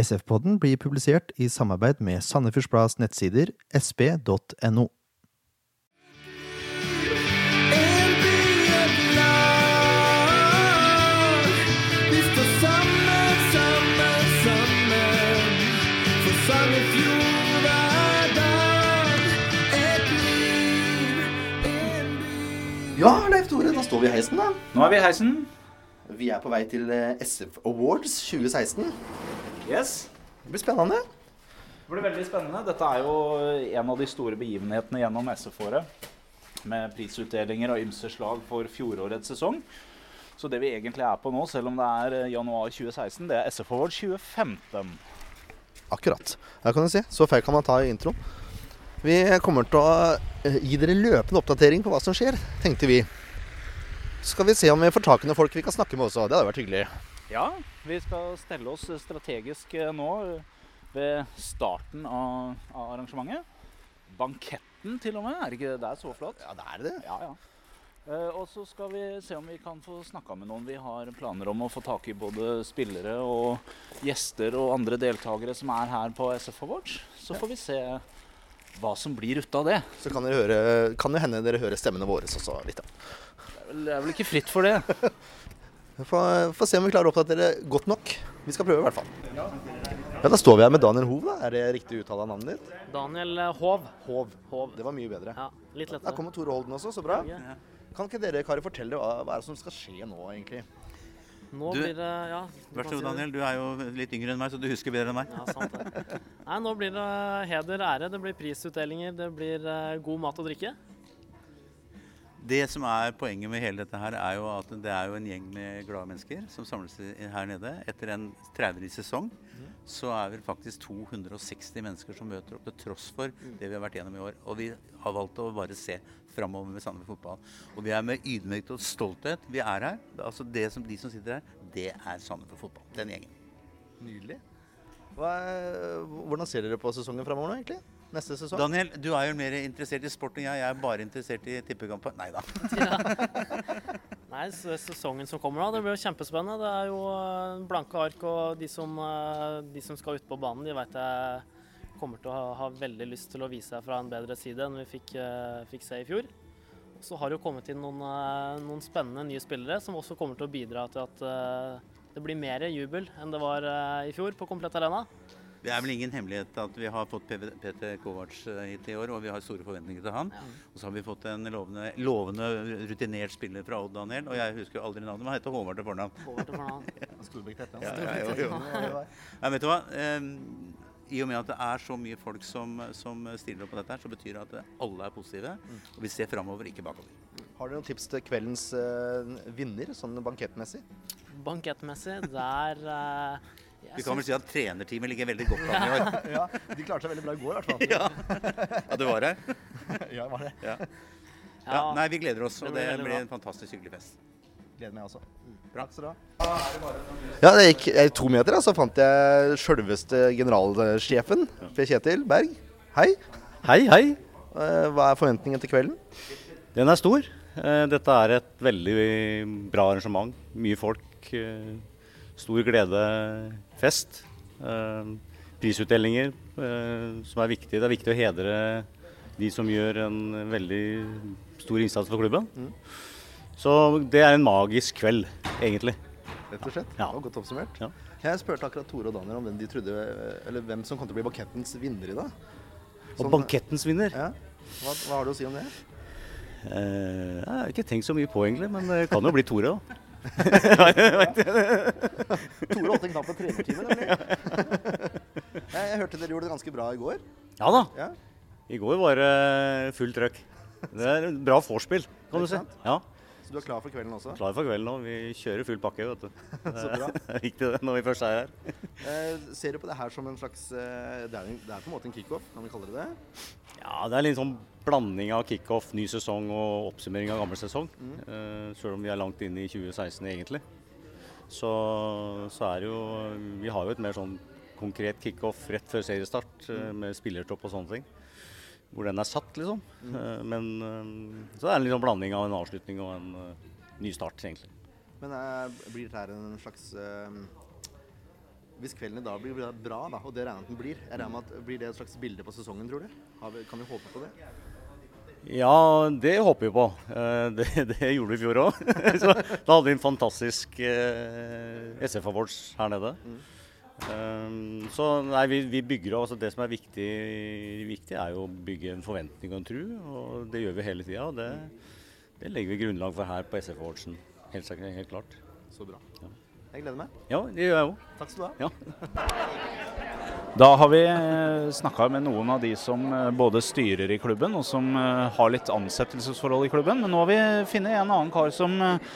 SF-podden blir publisert i samarbeid med Sandefjords Blads nettsider sp.no. Ja, Leif Tore, da står vi i heisen, da. Nå er vi i heisen. Vi er på vei til eh, SF Awards 2016. Yes. Det blir spennende. Det blir veldig spennende. Dette er jo en av de store begivenhetene gjennom SF-året. Med prisutdelinger av ymse slag for fjorårets sesong. Så det vi egentlig er på nå, selv om det er eh, januar 2016, det er SF Award 2015. Akkurat. Det kan du si. Så feil kan man ta i introen. Vi kommer til å eh, gi dere løpende oppdatering på hva som skjer, tenkte vi. Så skal vi se om vi får tak i noen folk vi kan snakke med også. Det hadde vært hyggelig. Ja, vi skal stelle oss strategisk eh, nå ved starten av, av arrangementet. Banketten til og med. Er ikke det er så flott? Ja, det er det. Ja, ja. Eh, og så skal vi se om vi kan få snakka med noen. Vi har planer om å få tak i både spillere og gjester og andre deltakere som er her på SF Awards. Så får vi se hva som blir ut av det. Så kan, høre, kan det hende dere hører stemmene våre også litt. Det er vel- Det er vel ikke fritt for det. Vi får, se om vi klarer å oppdatere godt nok. Vi skal prøve i hvert fall. Ja, Da står vi her med Daniel Hov. da. Er det riktig uttale av navnet ditt? Daniel eh, Hov. Hov. Hov. Det var mye bedre. Ja, litt Der lettere. kommer Tore Holden også, så bra. Ja. Kan ikke dere karer fortelle hva, hva er det som skal skje nå, egentlig? Nå Du- blir det Ja. Vær så god. Daniel. Du er jo litt yngre enn meg, så du husker bedre enn meg. Ja, sant det. Nei, nå blir det heder, ære. Det blir prisutdelinger, det blir eh, god mat og drikke. Det som er poenget med hele dette her, er jo at det er jo en gjeng med glade mennesker som samles her nede. Etter en traurig sesong så er vi faktisk 260 mennesker som møter opp, til tross for det vi har vært gjennom i år. Og vi har valgt å bare se framover med Sandefjord fotball. Og vi er med ydmykhet og stolthet. Vi er her. Altså det som, de som sitter her, det er Sandefjord fotball. Den gjengen. Nydelig. Hva, hvordan ser dere på sesongen framover nå, egentlig? Neste sesong? Daniel, du er jo mer interessert i sport enn jeg. Jeg er bare interessert i tippekampen. Nei da. Nei, sesongen som kommer da, det blir jo kjempespennende. Det er jo eh, blanke ark, og de som, eh, de som skal ut på banen, de vet jeg kommer til å ha, ha veldig lyst til å vise seg fra en bedre side enn vi fikk, eh, fikk se i fjor. Så har det jo kommet inn noen, noen spennende nye spillere som også kommer til å bidra til at det blir mer jubel enn det var i fjor på Komplett Arena. Det er vel ingen hemmelighet at vi har fått Peter Kovac eh, hit i år, og vi har store forventninger til han. Og så har vi fått en lovende, lovende rutinert spiller fra Odd, Daniel. Og jeg husker jo aldri navnet, men han heter Håvard til fornavn. Håvard til fornavn. Ja, ja, jo, jo. Ja, vet du hva? Ehm, I og med at det er så mye folk som, som stiller opp på dette, her, så betyr det at alle er positive. Og vi ser framover, ikke bakover. Har dere noen tips til kveldens uh, vinner, sånn bankettmessig? Bankettmessig, der jeg Vi kan vel si at trenerteamet ligger veldig godt an i år. ja, de klarte seg veldig bra i går, i hvert fall. Ja, ja du var her? ja, var det. Ja. Ja. Nei, vi gleder oss, og det blir en fantastisk hyggelig fest. Gleder meg også. Bra. Takk skal du ha. Ja, det gikk jeg, to meter, så fant jeg sjølveste generalsjefen, Per Kjetil Berg. Hei. Hei, hei. Eh, Hva er forventningen til kvelden? Den er stor. Eh, Dette er et veldig bra arrangement. Mye folk. Stor glede, fest. Eh, Prisutdelinger eh, som er viktig. Det er viktig å hedre de som gjør en veldig stor innsats for klubben. Så det er en magisk kveld, egentlig. Rett og slett. Ja. Det var godt oppsummert. Ja. Jeg spurte akkurat Tore og Daniel om hvem de trodde Eller hvem som kom til å bli bankettens vinner i dag. Og Sånn- bankettens vinner. Ja. Hva, hva har du å si om det? Eh, Jeg har ikke tenkt så mye på, egentlig, men det kan jo bli Tore, da. Tore holdt en knapp på trenertimen, nemlig. jeg, jeg hørte dere gjorde det ganske bra i går. Ja da. Ja. I går var det fullt trøkk. Det er bra vorspiel, kan du si. Ja, Så du er klar for kvelden også? Klar for kvelden òg. Vi kjører full pakke, vet du. Så bra. Det er viktig det når vi først er her. Eh, ser du på det her som en slags eh, det, er, en- det er på en måte en kickoff, kan vi kalle det det? Ja, Det er litt sånn blanding av kickoff, ny sesong og oppsummering av gammel sesong. Mm. Uh, Selv om vi er langt inne i 2016 egentlig. Så, så er det jo Vi har jo et mer sånn konkret kickoff rett før seriestart Mm. eh, med spillertopp og sånne ting. Hvor den er satt, liksom. Mm. Uh, Men uh, så er det en sånn blanding av en avslutning og en ny start, egentlig. Men blir dette en slags Hvis kvelden i dag blir bra, da, og det regner den blir, jeg regner med at blir det et slags bilde på sesongen, tror du? Har vi, kan vi håpe på det? Ja, det håper vi på. Eh, Det, det gjorde vi i fjor òg. Da hadde vi en fantastisk eh, SF Awards her nede. Um, så nei, vi, vi bygger altså Det som er viktig, viktig, er jo å bygge en forventning og en tro. Og det gjør vi hele tida. Og det, det legger vi grunnlag for her på SF Awardsen. Helt, sikkert, helt klart. Så bra. Ja. Jeg gleder meg. Ja, det gjør jeg òg. Takk skal du ha. Da har vi snakka med noen av de som eh, både styrer i klubben, og som eh, har litt ansettelsesforhold i klubben. Men nå har vi funnet en annen kar som eh,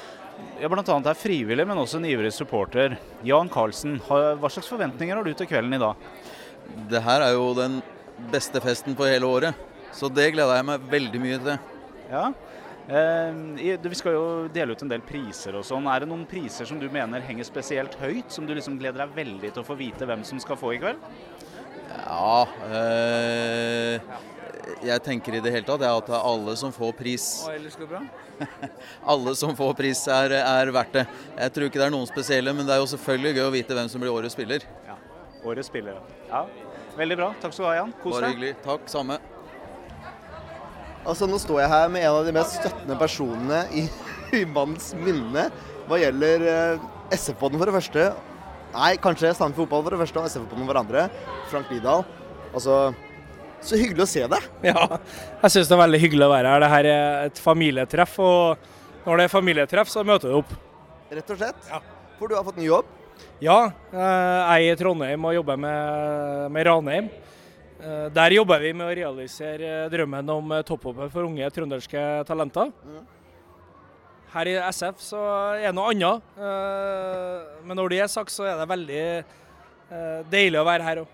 ja, bl.a. er frivillig, men også en ivrig supporter. Jan Karlsen, hva slags forventninger har du til kvelden i dag? Det her er jo den beste festen på hele året, så det gleder jeg meg veldig mye til. Ja. Eh, vi skal jo dele ut en del priser og sånn. Er det noen priser som du mener henger spesielt høyt, som du liksom gleder deg veldig til å få vite hvem som skal få i kveld? Ja eh, Jeg tenker i det hele tatt ja, at alle som får pris? Alle som får pris er, er verdt det. Jeg tror ikke det er noen spesielle, men det er jo selvfølgelig gøy å vite hvem som blir årets spiller. Ja. Årets spiller, Ja. Veldig bra. Takk skal du ha, Jan. Kos Bare hyggelig. Takk, samme. Altså, nå står jeg her med en av de mest støttende personene i, i manns minne hva gjelder eh, SF-podden for det første. Nei, kanskje Sandefjord Fotball for det første og SF-podden for det andre. Frank Lidahl. Altså, så hyggelig å se deg. Ja, jeg syns det er veldig hyggelig å være her. Det her er et familietreff, og når det er familietreff, så møter du opp. Rett og slett. Ja. For du har fått ny jobb. Ja, eh, jeg er i Trondheim og jobber med, med Ranheim. Eh, Der jobber vi med å realisere drømmen om topphoppet for unge trønderske talenter. Her i SF så er det noe annet. eh, Men når det er sagt, så er det veldig eh, deilig å være her òg.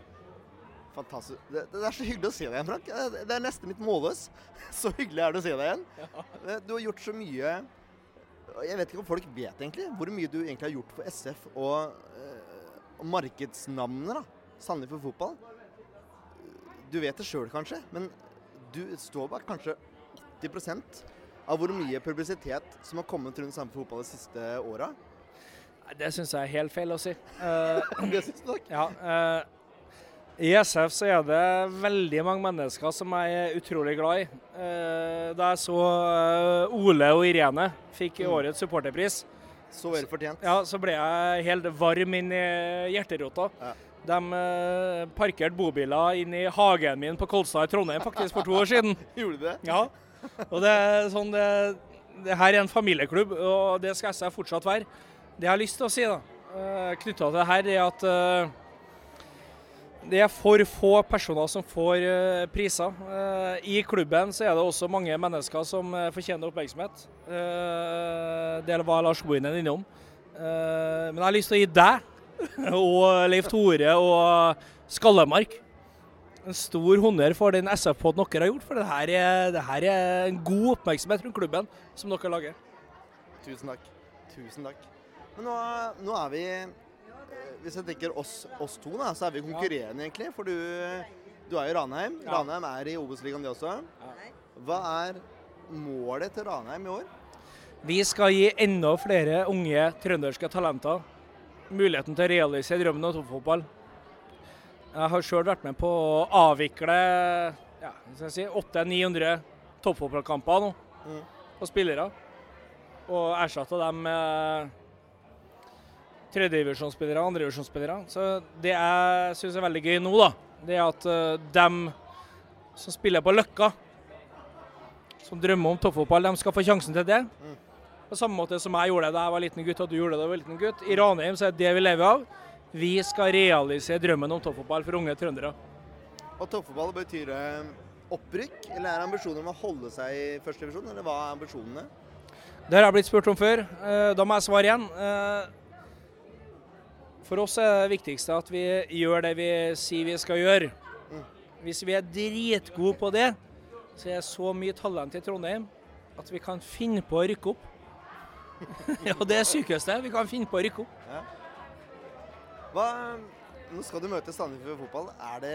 Fantastisk. Det, det er så hyggelig å se deg igjen, Frank. Det, er nesten litt målløs. Så hyggelig er det å se deg igjen. Eh, Du har gjort så mye Jeg vet ikke om folk vet egentlig hvor mye du egentlig har gjort for SF og, eh, og markedsnavnet, da. Sandefjord Fotball. Du vet det sjøl kanskje, men du står bak kanskje 80% av hvor mye publisitet som har kommet rundt samme Fotball de siste åra. Det syns jeg er helt feil å si. Uh, Det syns du nok? Ja, uh, I SF så er det veldig mange mennesker som jeg er utrolig glad i. Eh, da jeg så eh, Ole og Irene fikk årets supporterpris, Så vel fortjent. ja, så ble jeg helt varm inn i hjerterota. Ja. De eh, parkerte bobiler inn i hagen min på Kolstad i Trondheim faktisk for to år siden. Gjorde det? Ja, og det er sånn det, det her er en familieklubb, og det skal SF fortsatt være. Det jeg har lyst til å si da, knytta til det her, er at eh, det er for få personer som får eh, priser. Eh, I klubben så er det også mange mennesker som eh, fortjener oppmerksomhet. Eh, Det var Lars Bohinen innom. Eh, Men jeg har lyst til å gi deg og Leif Tore og Skallemark en stor honnør for den SF-poden dere har gjort. For det her, er, det her er en god oppmerksomhet rundt klubben som dere lager. Tusen takk. Tusen takk. Men nå, nå er vi Hvis jeg tenker oss, oss to, da, så er vi konkurrerende, egentlig. For du, du er i Ranheim. Ja. Ranheim er i Obos-ligaen, de også. Hva er målet til Ranheim i år? Vi skal gi enda flere unge trønderske talenter muligheten til å realisere drømmen om toppfotball. Jeg har sjøl vært med på å avvikle ja, si, 800-900 toppfotballkamper nå, Mm. og spillere. Og erstatta dem med tredjedivisjonsspillere og andredivisjonsspillere. Så det jeg syns er veldig gøy nå, da, det er at uh, dem som spiller på Løkka, som drømmer om toppfotball, de skal få sjansen til det. På samme måte som jeg gjorde det da jeg var liten gutt, og du gjorde det da du var liten gutt. I Ranheim så er det det vi lever av. Vi skal realisere drømmen om toppfotball for unge trøndere. Og toppfotball betyr det opprykk, eller er ambisjonen om å holde seg i første divisjon, eller hva er ambisjonene? Det har jeg blitt spurt om før. Eh, Da må jeg svare igjen. Eh, For oss er det viktigste at vi gjør det vi sier vi skal gjøre. Hvis vi er dritgode på det, så er det så mye talent i Trondheim at vi kan finne på å rykke opp. ja, det er sykeste. Vi kan finne på å rykke opp. Hva, nå skal du møte Sandefjord Fotball. Er det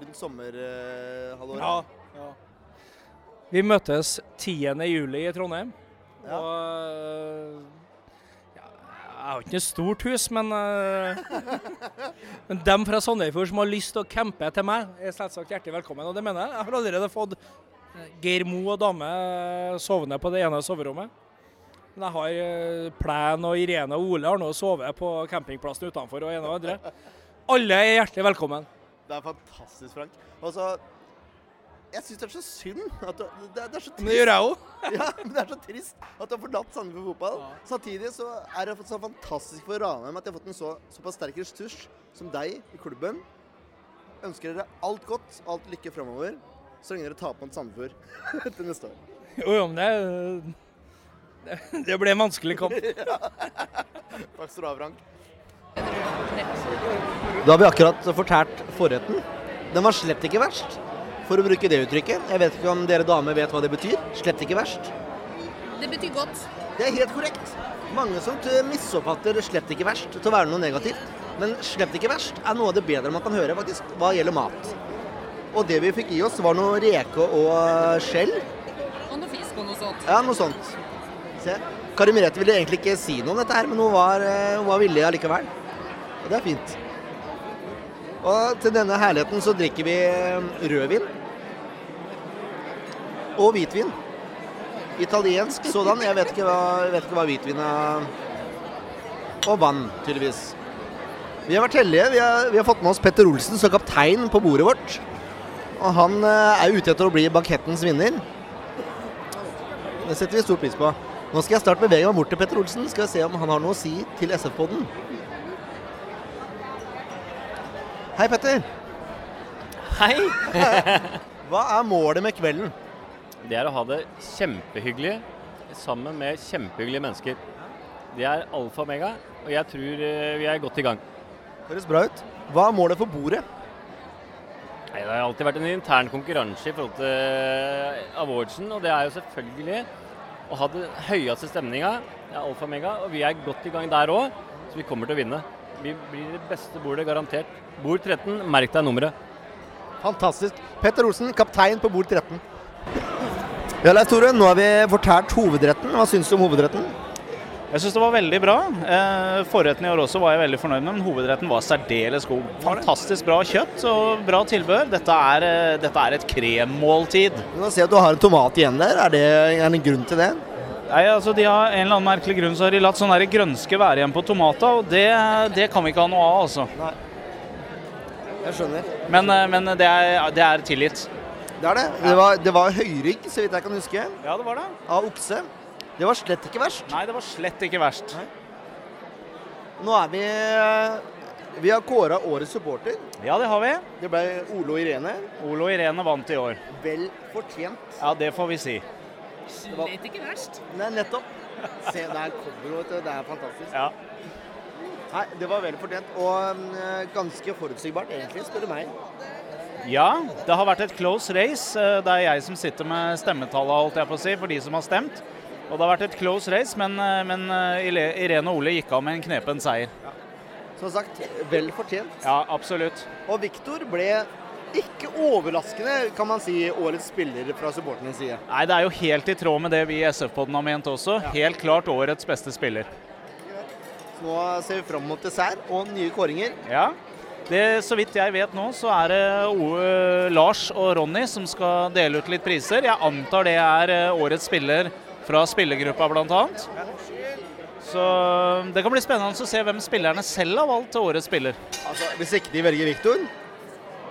rundt sommerhalvåret? Ja. Vi møtes 10. juli i Trondheim. Ja. Og ja, Jeg har ikke noe stort hus, men, eh, men dem fra Sandefjord som har lyst til å campe til meg, er selvsagt hjertelig velkommen. Og det mener jeg. Jeg har allerede fått Geir Mo og dame sovende på det ene soverommet. Men jeg har Plen Plæn og Irene og Ole har nå sovet på campingplassen utenfor og ene og andre. Alle er hjertelig velkommen. Det er fantastisk, Frank. Og så Jeg syns det er så synd at du, det, det er så trist. Men det gjør jeg òg. Ja, men det er så trist at du har forlatt Sandefjord fotball. Samtidig så er det så fantastisk for Ranheim at de har fått en så, såpass sterk ressurs som deg i klubben. Ønsker dere alt godt, alt lykke framover, så lenge dere taper mot Sandefjord til neste år. Jo, jo, men det, det, ble en vanskelig kamp. Takk skal du ha, Frank. Da har vi akkurat fortært forretten. Den var slett ikke verst, for å bruke det uttrykket. Jeg vet ikke om dere damer vet hva det betyr. Slett ikke verst. Det betyr godt. Det er helt korrekt. Mange som misoppfatter slett ikke verst til å være noe negativt. Men slett ikke verst er noe av det bedre man kan høre faktisk hva gjelder mat. Og det vi fikk i oss, var noe reke og skjell. Og noe fisk og noe sånt. Ja, noe sånt. Se. Kari Merete ville egentlig ikke si noe om dette her, men hun var, eh, hun var villig allikevel. Og det er fint. Og til denne herligheten så drikker vi eh, rødvin. Og hvitvin. Italiensk sådan. Jeg vet ikke hva, vet ikke hva hvitvin er. Og vann, tydeligvis. Vi har vært heldige. Vi har, vi har fått med oss Petter Olsen som kaptein på bordet vårt. Og han eh, er ute etter å bli bankettens vinner. Det setter vi stor pris på. Nå skal jeg snart bevege meg bort til Petter Olsen. Skal vi se om han har noe å si til SF-podden. Hei, Petter. Hei! Hva er målet med kvelden? Det er å ha det kjempehyggelig sammen med kjempehyggelige mennesker. Det er alfa og mega, og jeg tror eh, vi er godt i gang. Høres bra ut. Hva er målet for bordet? Nei, det har alltid vært en intern konkurranse i forhold til eh, awardsen, og det er jo selvfølgelig å ha den høyeste stemninga. Alfa og mega, og vi er godt i gang der òg, så vi kommer til å vinne. Vi blir det beste bordet, garantert. Bord 13, merk deg nummeret. Fantastisk. Petter Olsen, kaptein på bord 13. Ja, Leif Tore, nå har vi fortært hovedretten. Hva syns du om hovedretten? Jeg syns det var veldig bra. Eh, forretten i år også var jeg veldig fornøyd med, men hovedretten var særdeles god. Fantastisk bra kjøtt og bra tilbehør. Dette er, eh, dette er et kremmåltid. Du ser jeg at du har en tomat igjen der. Er det en grunn til det? Nei, altså de har En eller annen merkelig grunn så har de latt sånn der grønske være igjen på tomater, og det, det kan vi ikke ha noe av, altså. Jeg skjønner. Men, eh, men det, er, det er tilgitt. Det er det. Det var, det var høyrygg, så vidt jeg kan huske, Ja, det var det. av okse. Det var slett ikke verst. Nei, det var slett ikke verst. Nå er vi Vi har kåra årets supporter. Ja, det har vi. Det ble Ole og Irene. Ole og Irene vant i år. Vel fortjent. Ja, det får vi si. Slett ikke verst. Nei, nettopp. Se, der kommer hun, vet du. Det er fantastisk. Ja. Nei, det var vel fortjent. Og eh, ganske forutsigbart, egentlig, spør du meg. Ja, det har vært et close race. Eh, Det er jeg som sitter med stemmetallet, holdt jeg på å si, for de som har stemt. Og det har vært et close race, men, eh, men eh, Irene og Ole gikk av med en knepen seier. Som sagt, vel fortjent. Ja, absolutt. Og Viktor ble ikke overraskende, kan man si, årets spiller fra supporternes side. Nei, det er jo helt i tråd med det vi i SF-podden har ment også. Helt klart årets beste spiller. Så nå ser vi fram mot dessert og nye kåringer. Ja. Det, så vidt jeg vet nå, så er det O- Lars og Ronny som skal dele ut litt priser. Jeg antar det er eh, årets spiller fra spillergruppa bl.a. Så det kan bli spennende å se hvem spillerne selv har valgt til årets spiller. Altså, Hvis ikke de velger Viktor,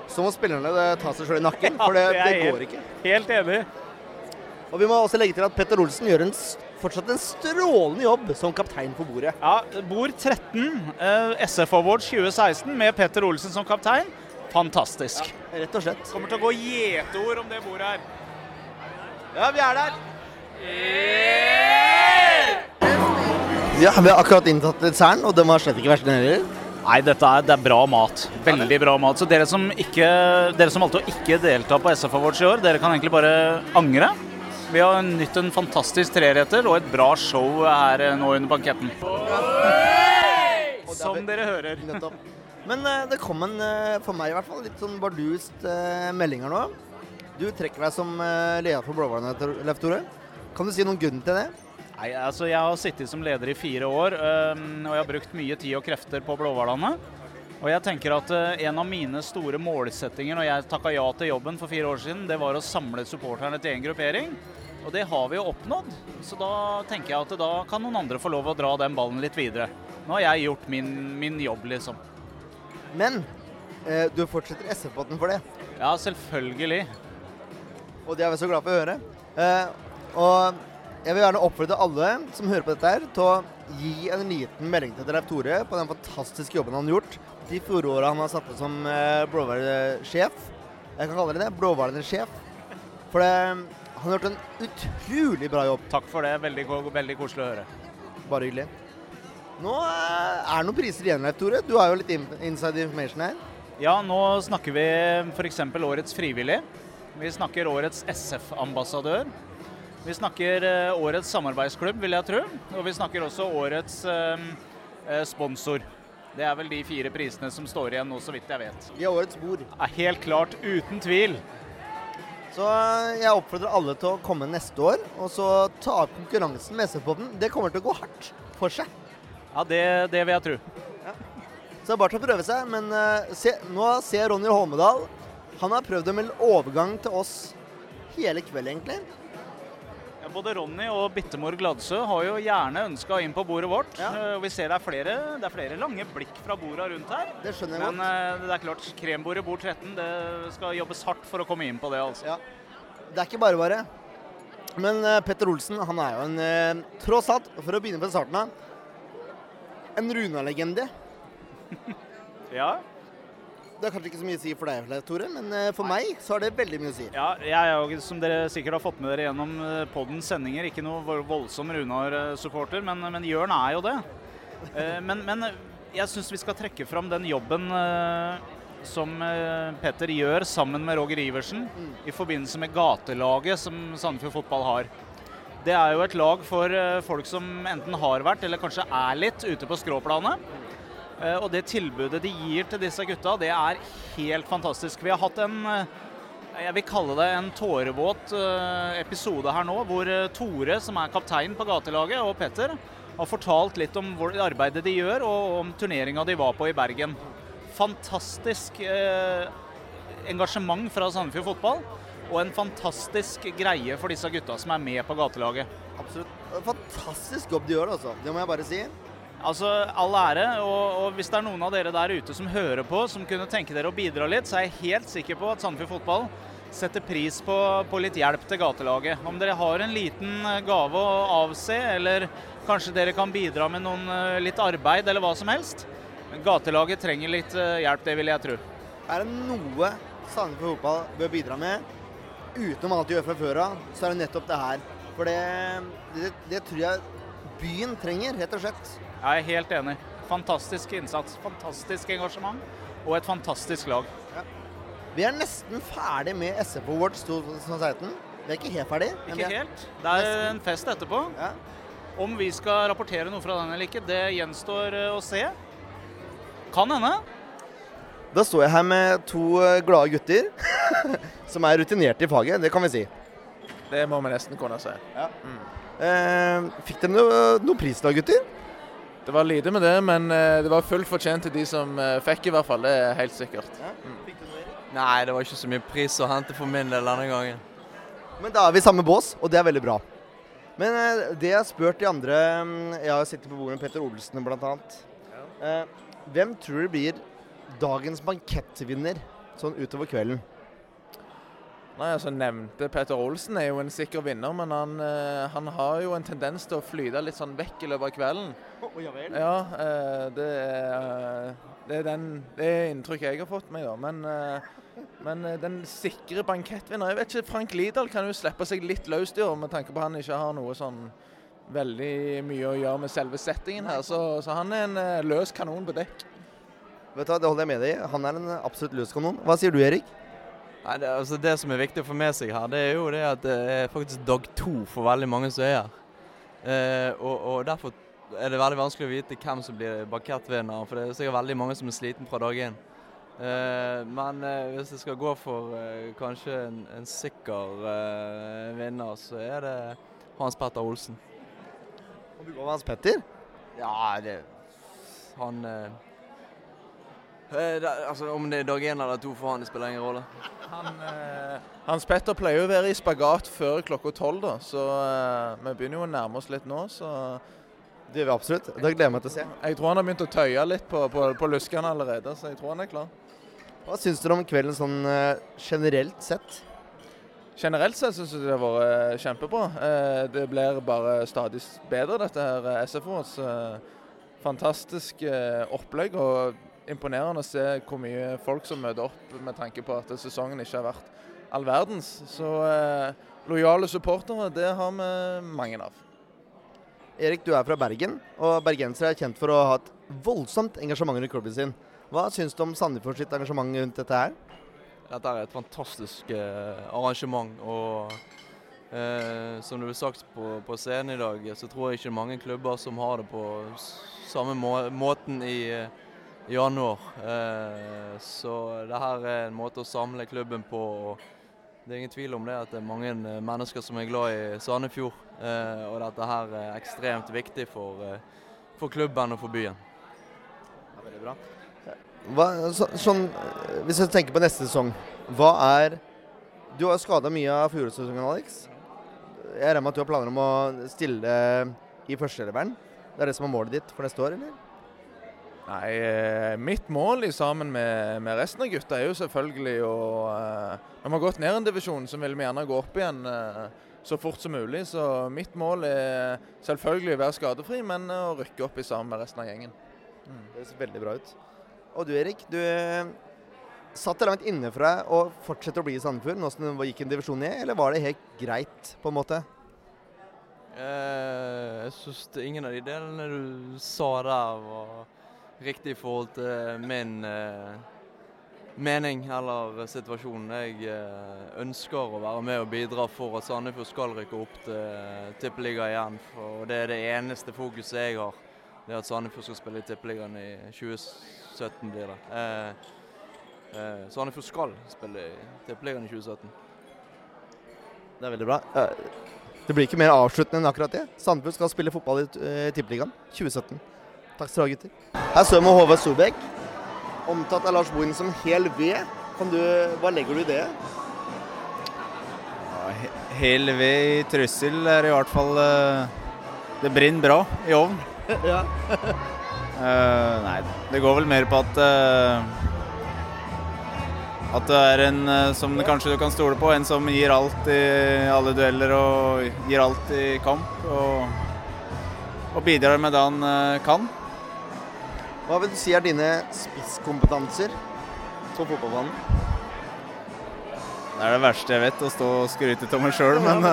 så må spillerne eh, ta seg selv i nakken. For det, det går ikke. Helt enig. Og vi må også legge til at Petter Olsen gjør en, fortsatt en strålende jobb som kaptein på bordet. Ja, Bord 13, eh, SF Awards 2016 med Petter Olsen som kaptein. Fantastisk. Rett og slett. Kommer til å gå gjeteord om det bordet her. Ja, vi er der. Ja, Vi har akkurat inntatt desserten, og den var slett ikke verst, den heller. Nei, dette er, det er bra mat. Veldig bra mat. Så dere som, ikke, dere som valgte å ikke delta på SF Awards i år, dere kan egentlig bare angre. Vi har nytt en fantastisk treretter og et bra show her eh, nå under banketten. Som dere hører. Men eh, det kom en, eh, for meg i hvert fall, litt sånn bardust melding her nå. Du trekker deg som leder for Blåhvalene, Leif Tore. Kan du si noen grunn til det? Nei, altså Jeg har sittet som leder i fire år, og jeg har brukt mye tid og krefter på Blåhvalene. Og jeg tenker at øh, En av mine store målsettinger når jeg takka ja til jobben for fire år siden, det var å samle supporterne til én gruppering. Og det har vi jo oppnådd. Så da tenker jeg at da kan noen andre få lov å dra den ballen litt videre. Nå har jeg gjort min, min jobb, liksom. Men eh, du fortsetter SF-båten for det. Ja, selvfølgelig. Og det er vi så glad for å høre. Eh, og jeg vil gjerne oppfordre alle som hører på dette her, til å gi en liten melding til Leif Tore på den fantastiske jobben han har gjort. De fjoråra han har satt på som eh, blåhvalsjef. Jeg kan kalle det det. Blåhvalsjef. For det, han har gjort en utrolig bra jobb. Takk for det. Veldig, veldig koselig å høre. Bare hyggelig. Nå eh, er det noen priser igjen, Leif Tore. Du har jo litt inside information her. Ja, nå snakker vi f.eks. årets frivillig. Vi snakker årets SF-ambassadør. Vi snakker eh, årets samarbeidsklubb, vil jeg tro. Og vi snakker også årets eh, eh, sponsor. Det er vel de fire prisene som står igjen nå, så vidt jeg vet. I årets bord. Er helt klart, uten tvil. Så eh, jeg oppfordrer alle til å komme neste år og så ta opp konkurransen med SF-podden. Det kommer til å gå hardt for seg. Ja, det, det vil jeg tro. Så det er bare til å prøve seg. Men uh, se, nå ser Ronny Holmedal Han har prøvd å melde overgang til oss hele kvelden, egentlig. Ja, både Ronny og Bittemor Gladsø har jo gjerne ønska inn på bordet vårt. Ja. og Vi ser det er, flere, det er flere lange blikk fra borda rundt her. Det skjønner jeg Men godt. det er klart, krembordet bord 13, det skal jobbes hardt for å komme inn på det. altså. Ja. Det er ikke bare bare. Men eh, Petter Olsen han er jo en eh, Tross alt, for å begynne på starten av, en Runa-legende. Ja. Det er kanskje ikke så mye å si for deg, Tore, men for for meg så har det veldig mye å si. Ja, jeg er jo, som dere sikkert har fått med dere gjennom eh, poddens sendinger, ikke noe voldsom Runar-supporter, men, men Jørn er jo det. Eh, Men, men jeg syns vi skal trekke fram den jobben eh, som eh, Petter gjør sammen med Roger Iversen i forbindelse med gatelaget som Sandefjord Fotball har. Det er jo et lag for eh, folk som enten har vært, eller kanskje er litt, ute på skråplanet. Eh, Og det tilbudet de gir til disse gutta, det er helt fantastisk. Vi har hatt en eh, jeg vil kalle det en tårevåt eh, episode her nå, hvor Tore, som er kaptein på gatelaget, og Petter har fortalt litt om arbeidet de gjør, og om turneringa de var på i Bergen. Fantastisk engasjement fra Sandefjord fotball, og en fantastisk greie for disse gutta som er med på gatelaget. Absolutt. Fantastisk jobb de gjør, altså. Det må jeg bare si. Altså, All ære. Og, og hvis det er noen av dere der ute som hører på, som kunne tenke dere å bidra litt, så er jeg helt sikker på at Sandefjord Fotball setter pris på, på litt hjelp til gatelaget. Om dere har en liten eh, gave å avse, eller kanskje dere kan bidra med noen, eh, litt arbeid, eller hva som helst. Gatelaget trenger litt eh, hjelp, det vil jeg tro. Er det noe Sandefjord Fotball bør bidra med, utenom alt de gjør fra før av, så er det nettopp det her. For det, det, det tror jeg byen trenger, rett og slett. Jeg er helt enig. Fantastisk innsats, fantastisk engasjement og et fantastisk lag. Vi er nesten ferdig med SFO Awards 2016. Vi er ikke helt ferdig. Ikke er- helt. Det er en fest etterpå. Om vi skal rapportere noe fra den eller ikke, det gjenstår eh, å se. Kan hende. Da står jeg her med to eh, glade gutter som er rutinerte i faget, det kan vi si. Det må vi nesten kunne si. Eh, fikk dere noe, noe pris da, gutter? Det var lite med det, men eh, det var fullt fortjent til de som eh, fikk, i hvert fall. Det er helt sikkert. Nei, det var ikke så mye pris å hente for min del denne gangen. Men da er vi i samme bås, og det er veldig bra. Men eh, det jeg har spurt de andre mm, Jeg har sittet på bordet med Petter Olsen bl.a. Ja. hvem tror du blir dagens bankettvinner sånn utover kvelden? Nei, altså Nevnte Petter Olsen er jo en sikker vinner, men han, eh, han har jo en tendens til å flyte litt sånn vekk i løpet av kvelden. ja vel? Ja, eh, det er, det er den, det er inntrykket jeg har fått meg, da. Men, eh, men eh, den sikre bankettvinner Jeg vet ikke, Frank Lidahl kan jo slippe seg litt løst i år, med tanke på at han ikke har noe sånn veldig mye å gjøre med selve settingen her. Så, så han er en eh, løs kanon på dekk. Vet du hva, Det holder jeg med deg i. Han er en absolutt løs kanon. Hva sier du, Erik? Nei, det, altså det som er viktig å få med seg her, det er jo det at det er faktisk dag to for veldig mange som er her. Eh, og, og derfor er det veldig vanskelig å vite hvem som blir bankettvinner, for det er sikkert veldig mange som er sliten fra dag én. Eh, men eh, hvis jeg skal gå for eh, kanskje en, en sikker eh, vinner, så er det Hans Petter Olsen. Kan du gå med Hans Petter? Ja, det Han eh, eh, det, Altså, Om det er dag én eller to for han, det spiller ingen rolle. Han, eh, Hans Petter pleier jo å være i spagat før klokka tolv, da, så eh, vi begynner jo å nærme oss litt nå. så... Det gjør vi absolutt. Det gleder jeg meg til å se. Jeg tror han har begynt å tøye litt på, på, på luskene allerede, så jeg tror han er klar. Hva syns dere om kvelden sånn eh, generelt sett? Generelt sett syns jeg det har vært eh, kjempebra. Eh, Det blir bare stadig bedre, dette her eh, SFO-et. Fantastisk eh, opplegg og imponerende å se hvor mye folk som møter opp med tanke på at sesongen ikke har vært all verdens. Så eh, lojale supportere, det har vi mange av. Erik, du er fra Bergen, og bergensere er kjent for å ha et voldsomt engasjement rundt klubben sin. Hva syns du om Sandefjord sitt engasjement rundt dette her? Dette er et fantastisk eh, arrangement. og eh, Som det ble sagt på, på scenen i dag, så tror jeg ikke mange klubber som har det på samme må måten i eh, januar. Eh, så det her er en måte å samle klubben på. og det er ingen tvil om det at det er mange eh, mennesker som er glad i Sandefjord. Eh, og dette her er ekstremt viktig for, for klubben og for byen. Ja, veldig bra. Hva, så, sånn, hvis jeg tenker på neste sesong, hva er Du har skada mye av fjorårssesongen, Alex. Jeg regner med at du har planer om å stille i førsteeleveren? Det er det som er målet ditt for neste år, eller? Nei, eh, mitt mål i sammen med, med resten av gutta er jo selvfølgelig å eh, Når vi har gått ned en divisjon, så vil vi gjerne gå opp igjen eh, så fort som mulig. Så mitt mål er selvfølgelig å være skadefri, men å rykke opp i sammen med resten av gjengen. Det høres veldig bra ut. Og du Erik, du satt det langt inne for deg å fortsette å bli i Sandefjord nå som du gikk en divisjon ned, eller var det helt greit, på en måte? Eh, jeg syns ingen av de delene du sa der, var riktig i forhold til min eh, mening eller situasjonen. Jeg eh, ønsker å være med og bidra for at Sandefjord skal rykke opp til Tippeligaen igjen. For det er det eneste fokuset jeg har. Det er at Sandefjord skal spille i Tippeligaen i 2017, blir det. Eh, eh, Sandefjord skal spille i Tippeligaen i 2017. Det er veldig bra. Eh, Det blir ikke mer avsluttende enn akkurat det. Sandefjord skal spille fotball i Tippeligaen 2017. Takk skal du ha, gutter. Her står vi med Håvard Sobek, omtatt av Lars Bohin som hel ved. Kan du, hva legger du i det? Ja, he- Hel ved i trussel er i hvert fall uh, Det brenner bra i ovn. ja. uh, nei, det går vel mer på at uh, At det er en som kanskje du kan stole på. En som gir alt i alle dueller og gir alt i kamp. Og, og bidrar med det han kan. Hva vil du si er dine spisskompetanser på fotballbanen? Det er det verste jeg vet, å stå og skryte av meg sjøl, men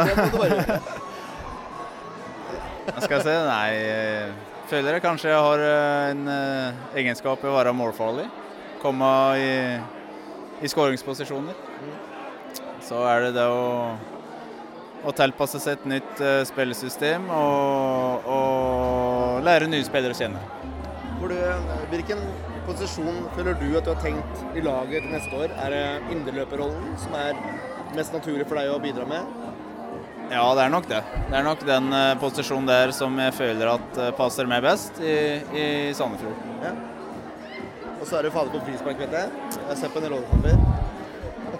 skal jeg se Nei, føler jeg kanskje jeg har eh, en eh, egenskap i å være målfarlig. Komme i, i skåringsposisjoner. Så er det det å, å tilpasse seg et nytt eh, spillesystem og, og lære nye spillere å kjenne. Du, hvilken posisjon føler du at du har tenkt i laget til neste år? Er det indreløperrollen som er mest naturlig for deg å bidra med? Ja, det er nok det. Det er nok den eh, posisjonen der som jeg føler at eh, passer meg best i, i Sandefjord. Ja. Og så er du fader på frispark, vet jeg. Jeg har sett på en del rollekamper.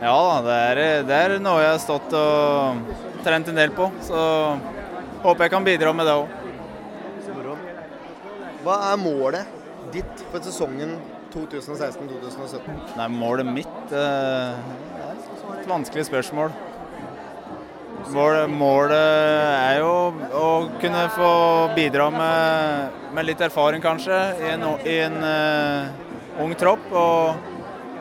Ja det er, det er noe jeg har stått og trent en del på. Så håper jeg kan bidra med det òg. Hva er målet ditt for sesongen 2016-2017? Nei, målet mitt eh, er et vanskelig spørsmål. Målet, målet er jo å kunne få bidra med, med litt erfaring, kanskje, i en, i en uh, ung tropp. Og,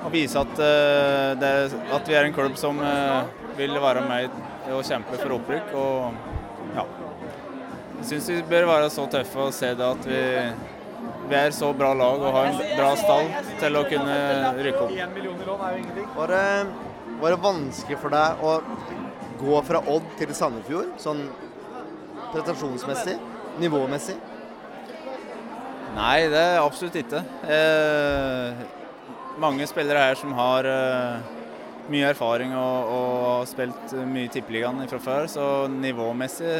og vise at, uh, det, at vi er en klubb som uh, vil være med og kjempe for opprykk. Og ja. Jeg syns vi bør være så tøffe og se det at vi, vi er så bra lag og har en bra stall til å kunne rykke opp. Var det, var det vanskelig for deg å gå fra Odd til Sandefjord, sånn prestasjonsmessig, nivåmessig? Nei, det er absolutt ikke. Eh, mange spillere her som har eh, mye erfaring og, og har spilt mye i Tippeligaen fra før, så nivåmessig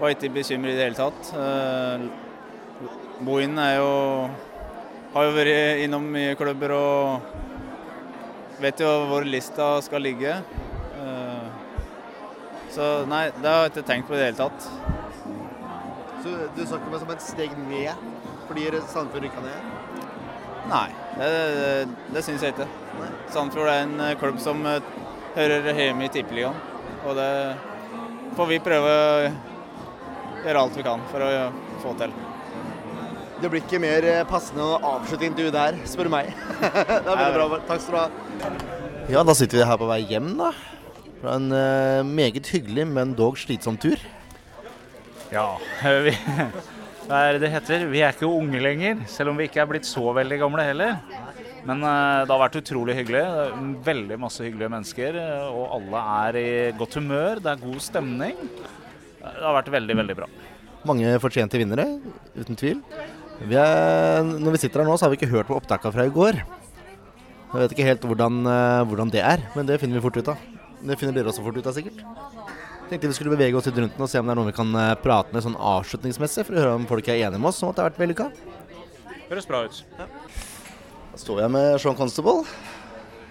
var ikke bekymret i det hele tatt. Eh, er jo har jo vært innom mye klubber og vet jo hvor lista skal ligge. Eh, Så nei, det har jeg ikke tenkt på i det hele tatt. Så du så ikke meg som et steg ned fordi Sandefjord rykka ned? Nei, det, det, det syns jeg ikke. Sandefjord er en klubb som hører hjemme i Tippeligaen. Og det får vi prøve gjøre alt vi kan for å få til. Det blir ikke mer eh, passende å avslutte intervjuet der, spør du meg. det er veldig bra. Takk skal du ha. Ja, da sitter vi her på vei hjem, da. Fra en uh, meget hyggelig, men dog slitsom tur. Ja, vi, hva er det det heter? Vi er ikke unge lenger, selv om vi ikke er blitt så veldig gamle heller. Men uh, det har vært utrolig hyggelig. Veldig masse hyggelige mennesker, og alle er i godt humør. Det er god stemning. Det har vært veldig, veldig bra. Mange fortjente vinnere, uten tvil. Vi er, når vi sitter her nå, så har vi ikke hørt på opptakene fra i går. Jeg vet ikke helt hvordan, eh, hvordan det er, men det finner vi fort ut av. Det finner dere også fort ut av, sikkert. Tenkte vi skulle bevege oss litt rundt den og se om det er noen vi kan eh, prate med sånn avslutningsmessig, for å høre om folk er enige med oss om at det har vært vellykka. Høres bra ut. Da står jeg med Sean Constable.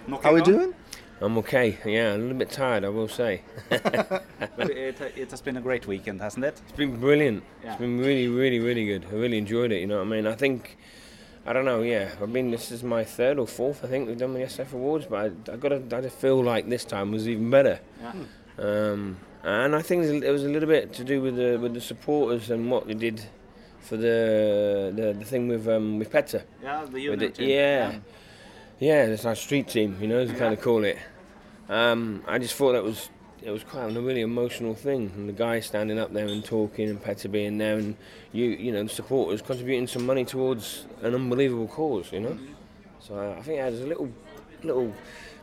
How are you doing? I'm okay. Yeah, a little bit tired, I will say. But it, it has been a great weekend, hasn't it? It's been brilliant. Yeah. It's been really, really, really good. I really enjoyed it. You know what I mean? I think, I don't know. Yeah, I mean, this is my third or fourth. I think we've done the SF Awards, but I, I got to, I just feel like this time was even better. Yeah. Um, and I think it was a little bit to do with the with the supporters and what they did for the the, the thing with um, with Petter. Yeah, the unit yeah. Yeah. Yeah, it's our street team, you know, as we kind of call it. Um, I just thought that was it was quite a really emotional thing, and the guy standing up there and talking, and Petter being there, and you you know the supporters contributing some money towards an unbelievable cause, you know. So I, I think it has a little little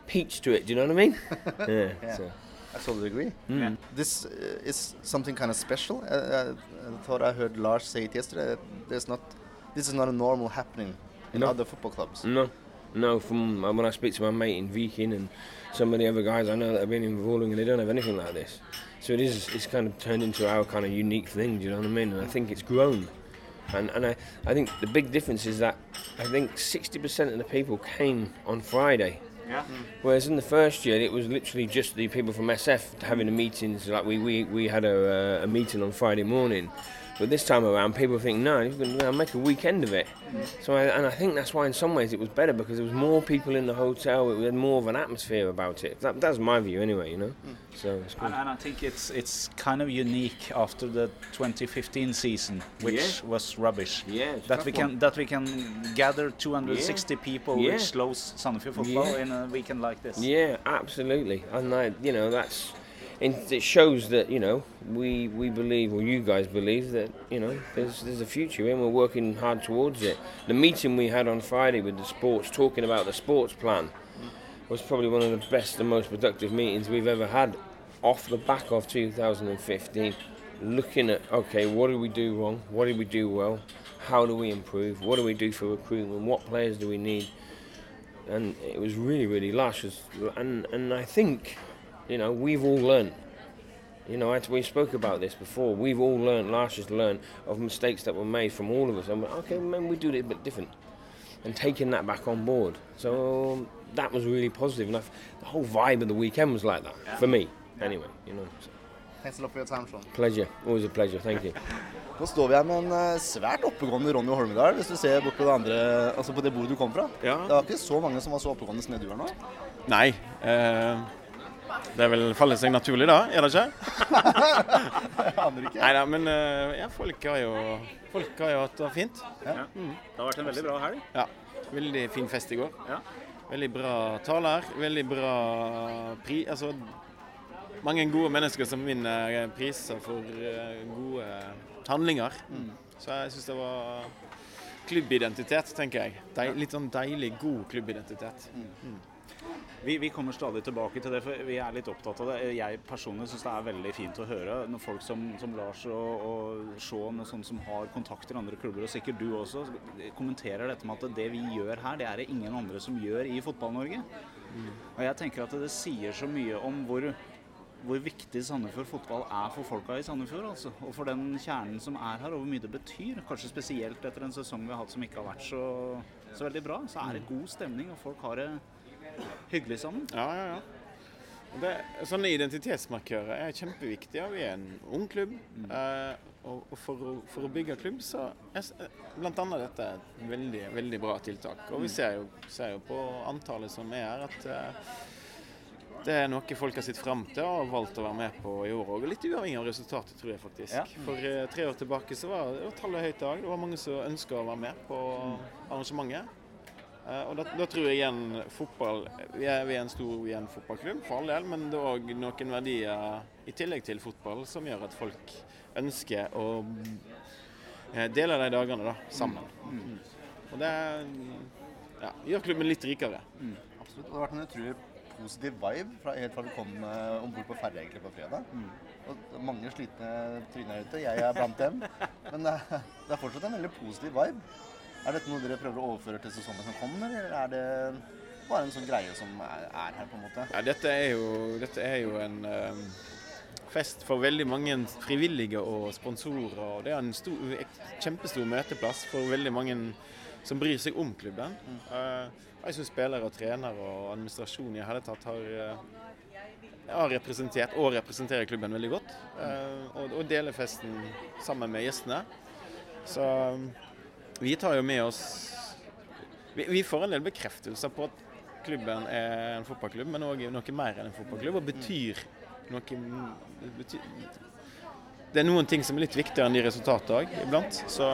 peach to it. Do you know what I mean? yeah. Yeah. So. I totally agree. Mm. This uh, is something kind of special. Uh, uh, I thought I heard Lars say it yesterday. That there's not, this is not a normal happening in No. other football clubs. No, no. From uh, when I speak to my mate in Viking and some of the other guys I know that have been in Vorling, and they don't have anything like this. So it is. It's kind of turned into our kind of unique thing. Do you know what I mean? And I think it's grown. And and I, I think the big difference is that I think 60% of the people came on Friday. Yeah. Whereas in the first year, it was literally just the people from SF having the meetings. Like we, we, we had a, uh, a meeting on Friday morning, but this time around, people think no, you can you make a weekend of it. So I, and I think that's why in some ways it was better because there was more people in the hotel. We had more of an atmosphere about it. That, that's my view anyway, you know. Mm. So it's good. And, and I think it's it's kind of unique after the 2015 season, which Yeah. was rubbish. Yeah, that we can one. that we can gather 260 people, Yeah. which slows Sandefjord football Yeah. in a weekend like this. Yeah, absolutely. And I, you know, that's and it shows that you know we we believe, or you guys believe that you know there's there's a future and we're working hard towards it. The meeting we had on Friday with the sports, talking about the sports plan, was probably one of the best and most productive meetings we've ever had, off the back of 2015. Looking at okay, what did we do wrong? What did we do well? How do we improve? What do we do for recruitment? What players do we need? and it was really really lush and and I think you know we've all learned you know I- we spoke about this before we've all learned Lars has learned of mistakes that were made from all of us and we're, okay maybe we do it a bit different and taking that back on board so that was really positive and I, the whole vibe of the weekend was like that for me anyway you know so Thanks a lot for your time, Sean. pleasure always a pleasure thank you Nå står vi her med en eh, svært oppegående Ronny Holmedal, hvis du ser bort på det andre, altså på det bordet du kom fra. Ja. Det var ikke så mange som var så oppegående som det du er nå. Nei. Eh, det vel faller seg naturlig, da? Er det ikke? Jeg aner ikke. Nei da, men eh, ja, folk har jo Folk har jo hatt det fint. Ja. Mm. Det har vært en veldig bra helg. Ja. Veldig fin fest i går. Ja. Veldig bra taler. Veldig bra pri... Altså mange gode mennesker som vinner priser for eh, gode handlinger. Så jeg syns det var klubbidentitet, tenker jeg. Deil, litt sånn deilig, god klubbidentitet. Mm. Vi, vi kommer stadig tilbake til det, for vi er litt opptatt av det. Jeg personlig syns det er veldig fint å høre når folk som, som Lars og, og Sean og sånn som har kontakter i andre klubber, og sikkert du også, kommenterer dette med at det vi gjør her, det er det ingen andre som gjør i Fotball-Norge. Og jeg tenker at det sier så mye om hvor hvor viktig Sandefjord fotball er for folka i Sandefjord. Altså. Og for den kjernen som er her, og hvor mye det betyr. Kanskje spesielt etter en sesong vi har hatt som ikke har vært så, så veldig bra. Så er det god stemning, og folk har det hyggelig sammen. Ja, ja, ja. Det, sånne identitetsmarkører er kjempeviktige. Vi er en ung klubb. Eh, og og for, å, for å bygge klubb, så er bl.a. blant annet dette et veldig, veldig bra tiltak. Og vi ser jo, ser jo på antallet som er her, at eh, det er noe folk har sett fram til og valgt å være med på i år òg. Litt uavhengig av resultatet, tror jeg faktisk. Ja. For eh, tre år tilbake så var, det var tallet høyt dag. Det var mange som ønska å være med på arrangementet. Eh, og da, da tror jeg igjen fotball Vi er, vi er en stor er fotballklubb, for all del, men det er òg noen verdier i tillegg til fotball som gjør at folk ønsker å eh, dele de dagene da, sammen. Og det ja, gjør klubben litt rikere. Absolutt. Og Det har vært en utrolig positiv vibe fra, helt fra vi kom uh, om bord på ferja egentlig på fredag. Og er mange slitne tryner ute. Jeg er blant dem. Men det er, det er fortsatt en veldig positiv vibe. Er dette noe dere prøver å overføre til sesongen som kommer, eller er det bare en sånn greie som er, er her, på en måte? Ja, dette er jo, dette er jo en eh, fest for veldig mange frivillige og sponsorer. og Det er en stor, kjempestor møteplass for veldig mange som bryr seg om klubben. Eh, jeg syns spillere og trenere og administrasjon i hele tatt har, eh, har representert og representerer klubben veldig godt. eh, og, deler festen sammen med gjestene. Så um, vi tar jo med oss vi, vi får en del bekreftelser på at klubben er en fotballklubb, men òg noe mer enn en fotballklubb, og betyr noe betyr, Det er noen ting som er litt viktigere enn de resultatene òg, iblant. Så,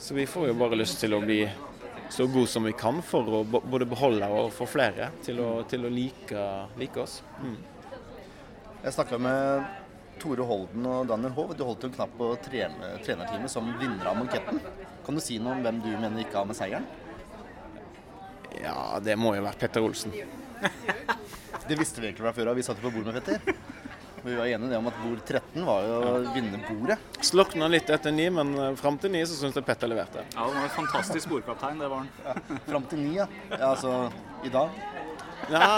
så vi får jo bare lyst til å bli så gode som vi kan for å både beholde og få flere til å, til å like, like oss. Mm. Jeg snakka med Tore Holden og Daniel Hove, du holdt jo en knapp på trene, trenerteamet som vinner av banketten. Kan du si noe om hvem du mener ikke har med seieren? Ja, det må jo være Petter Olsen. Det visste vi egentlig fra før av. Vi satt jo på bord med Petter. Vi var enige om at bord 13 var jo å vinne bordet. Slokna litt etter ni, men eh, fram til ni så syns jeg Petter leverte. Ja, det var en fantastisk bordkaptein, det var han. Ja, fram til ni, ja. ja. Altså i dag. Ja.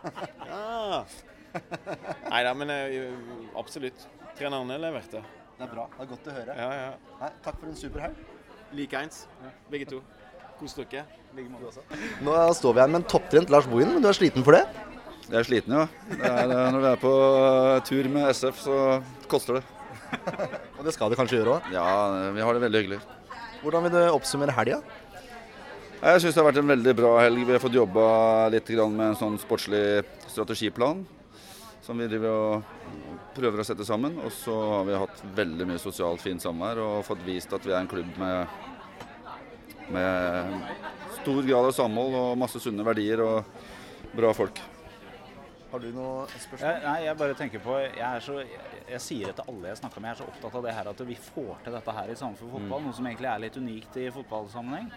ja. Nei da, men eh, absolutt. Trenerne leverte. Det er bra. Det er godt å høre. Ja, ja. Nei, takk for en super helg. Likeens, begge to. Kos dere. Nå står vi her med en topptrent Lars Bohin, men du er sliten for det? Jeg er sliten, ja. Det er, når du er på eh, tur med SF, så koster det. Og det skal det kanskje gjøre òg? Ja, vi har det veldig hyggelig. Hvordan vil du oppsummere helga? Jeg syns det har vært en veldig bra helg. Vi har fått jobba litt med en sånn sportslig strategiplan som vi driver og prøver å sette sammen. Og så har vi hatt veldig mye sosialt fint samvær og fått vist at vi er en klubb med, med stor grad av samhold og masse sunne verdier og bra folk. Har du noe spørsmål? Jeg, nei, jeg bare tenker på Jeg, er så, jeg, jeg sier det til alle jeg snakker med, jeg er så opptatt av det her at vi får til dette her i Sandefjord fotball. Mm. Noe som egentlig er litt unikt i fotballsammenheng.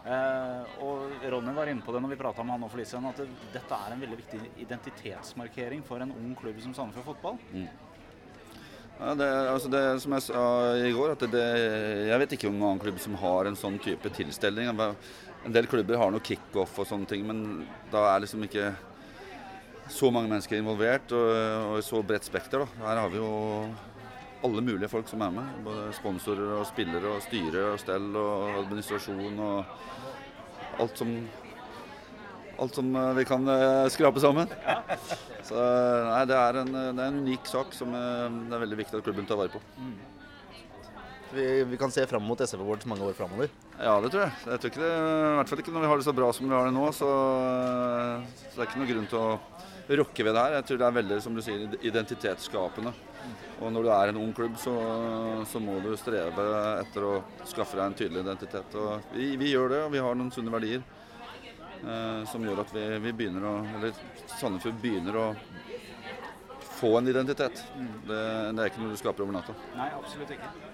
Eh, og Ronny var inne på det når vi prata med han nå for at det, dette er en veldig viktig identitetsmarkering for en ung klubb som Sandefjord fotball. Mm. Ja, det, altså det som jeg sa i går, at det, jeg vet ikke om noen annen klubb som har en sånn type tilstelning. En del klubber har noe kickoff og sånne ting, men da er liksom ikke så mange mennesker involvert og, og i så bredt spekter. Da. Her har vi jo alle mulige folk som er med. Både sponsorer og spillere og styre og stell og administrasjon og alt som Alt som eh, vi kan eh, skrape sammen. Så nei, det er, en, det er en unik sak som eh, det er veldig viktig at klubben tar vare på. Vi, vi kan se fram mot SV Awards mange år framover. Ja, det tror jeg. Jeg tror ikke det, I hvert fall ikke når vi har det så bra som vi har det nå. Så, så det er ikke noen grunn til å rokke ved det her. Jeg tror det er veldig som du sier, identitetsskapende. Og når du er en ung klubb, så, så må du streve etter å skaffe deg en tydelig identitet. Og vi, vi gjør det, og vi har noen sunne verdier eh, som gjør at vi, vi begynner å Eller Sandefjord begynner å få en identitet. Det, det er ikke noe du skaper over natta. Nei, absolutt ikke.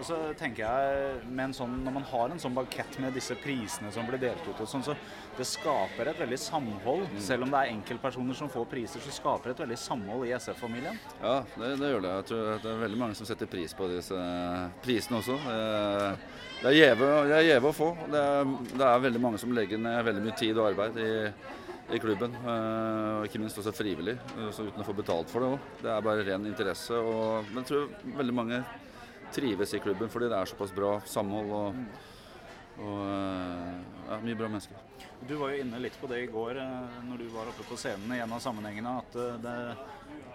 Og så tenker jeg, med en sånn, Når man har en sånn bankett med disse prisene som blir delt ut, og sånn, så det skaper et veldig samhold. Selv om det er enkeltpersoner som får priser, så skaper det et veldig samhold i SF-familien. Ja, det, det gjør det. Jeg tror det er veldig mange som setter pris på disse prisene også. Eh, Det er gjeve å få. Det er, det er veldig mange som legger ned veldig mye tid og arbeid i, i klubben. eh, Og ikke minst også frivillig, eh, så uten å få betalt for det òg. Det er bare ren interesse. Og, men jeg tror veldig mange trives i klubben fordi det er såpass bra samhold og, og eh, ja, mye bra mennesker. Du var jo inne litt på det i går eh, når du var oppe på scenen i en av sammenhengene, at eh, det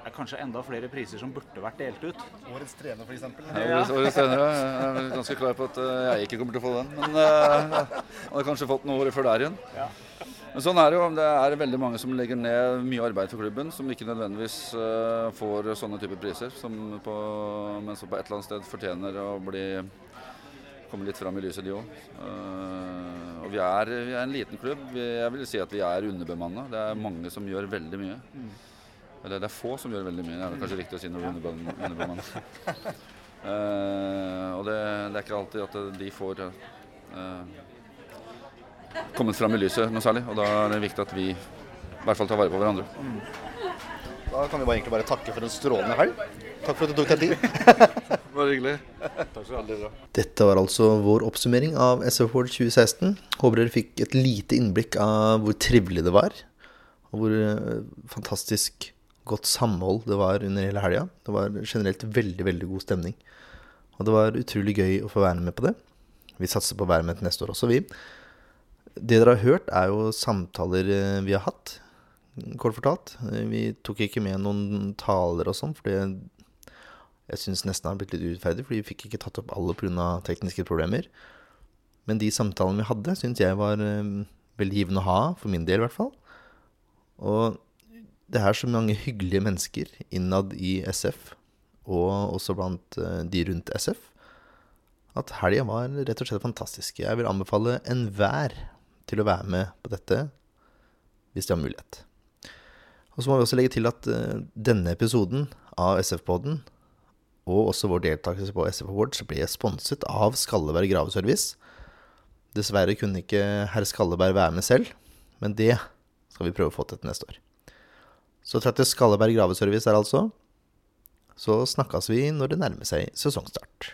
er kanskje enda flere priser som burde vært delt ut. Årets trener, f.eks. Ja, årets- trener, ja. Jeg er ganske klar på at jeg ikke kommer til å få den. Men jeg hadde kanskje fått den året før der igjen. Ja. Men sånn er det jo. Det er veldig mange som legger ned mye arbeid for klubben, som ikke nødvendigvis eh, får sånne typer priser, som på, men som på et eller annet sted fortjener å bli komme litt fram i lyset, de òg. og vi er, vi er en liten klubb. Vi, jeg vil si at vi er underbemanna. Det er mange som gjør veldig mye. Eller det er få som gjør veldig mye. Det er kanskje riktig å si når vi er underbemanna. Eh, og det, det er ikke alltid at de får eh, kommet fram i lyset noe særlig. Og da er det viktig at vi i hvert fall tar vare på hverandre. Da kan vi bare, egentlig bare takke for en strålende helg. Takk for at du tok deg tid. Bare hyggelig. Takk skal du ha. Dette var altså vår oppsummering av SF World 2016. Håper dere fikk et lite innblikk av hvor trivelig det var. Og hvor eh, fantastisk godt samhold det var under hele helga. Det var generelt veldig, veldig god stemning. Og det var utrolig gøy å få være med på det. Vi satser på å være med til neste år også, vi. Det dere har hørt, er jo samtaler eh, vi har hatt, kort fortalt. Eh, Vi tok ikke med noen taler og sånn, for det jeg syns nesten har blitt litt urettferdig, fordi vi fikk ikke tatt opp alle pga. tekniske problemer. Men de samtalene vi hadde, syns jeg var eh, veldig givende å ha, for min del i hvert fall. Og det er så mange hyggelige mennesker innad i SF, og også blant de rundt SF, at helga var rett og slett fantastisk. Jeg vil anbefale enhver til å være med på dette, hvis de har mulighet. Og så må vi også legge til at eh, denne episoden av SF-poden og også vår deltakelse på SF Awards ble sponset av Skalleberg Graveservice. Dessverre kunne ikke herr Skalleberg være med selv, men det skal vi prøve å få til neste år. Så takk til Skalleberg Graveservice der, altså. Så snakkes vi når det nærmer seg sesongstart.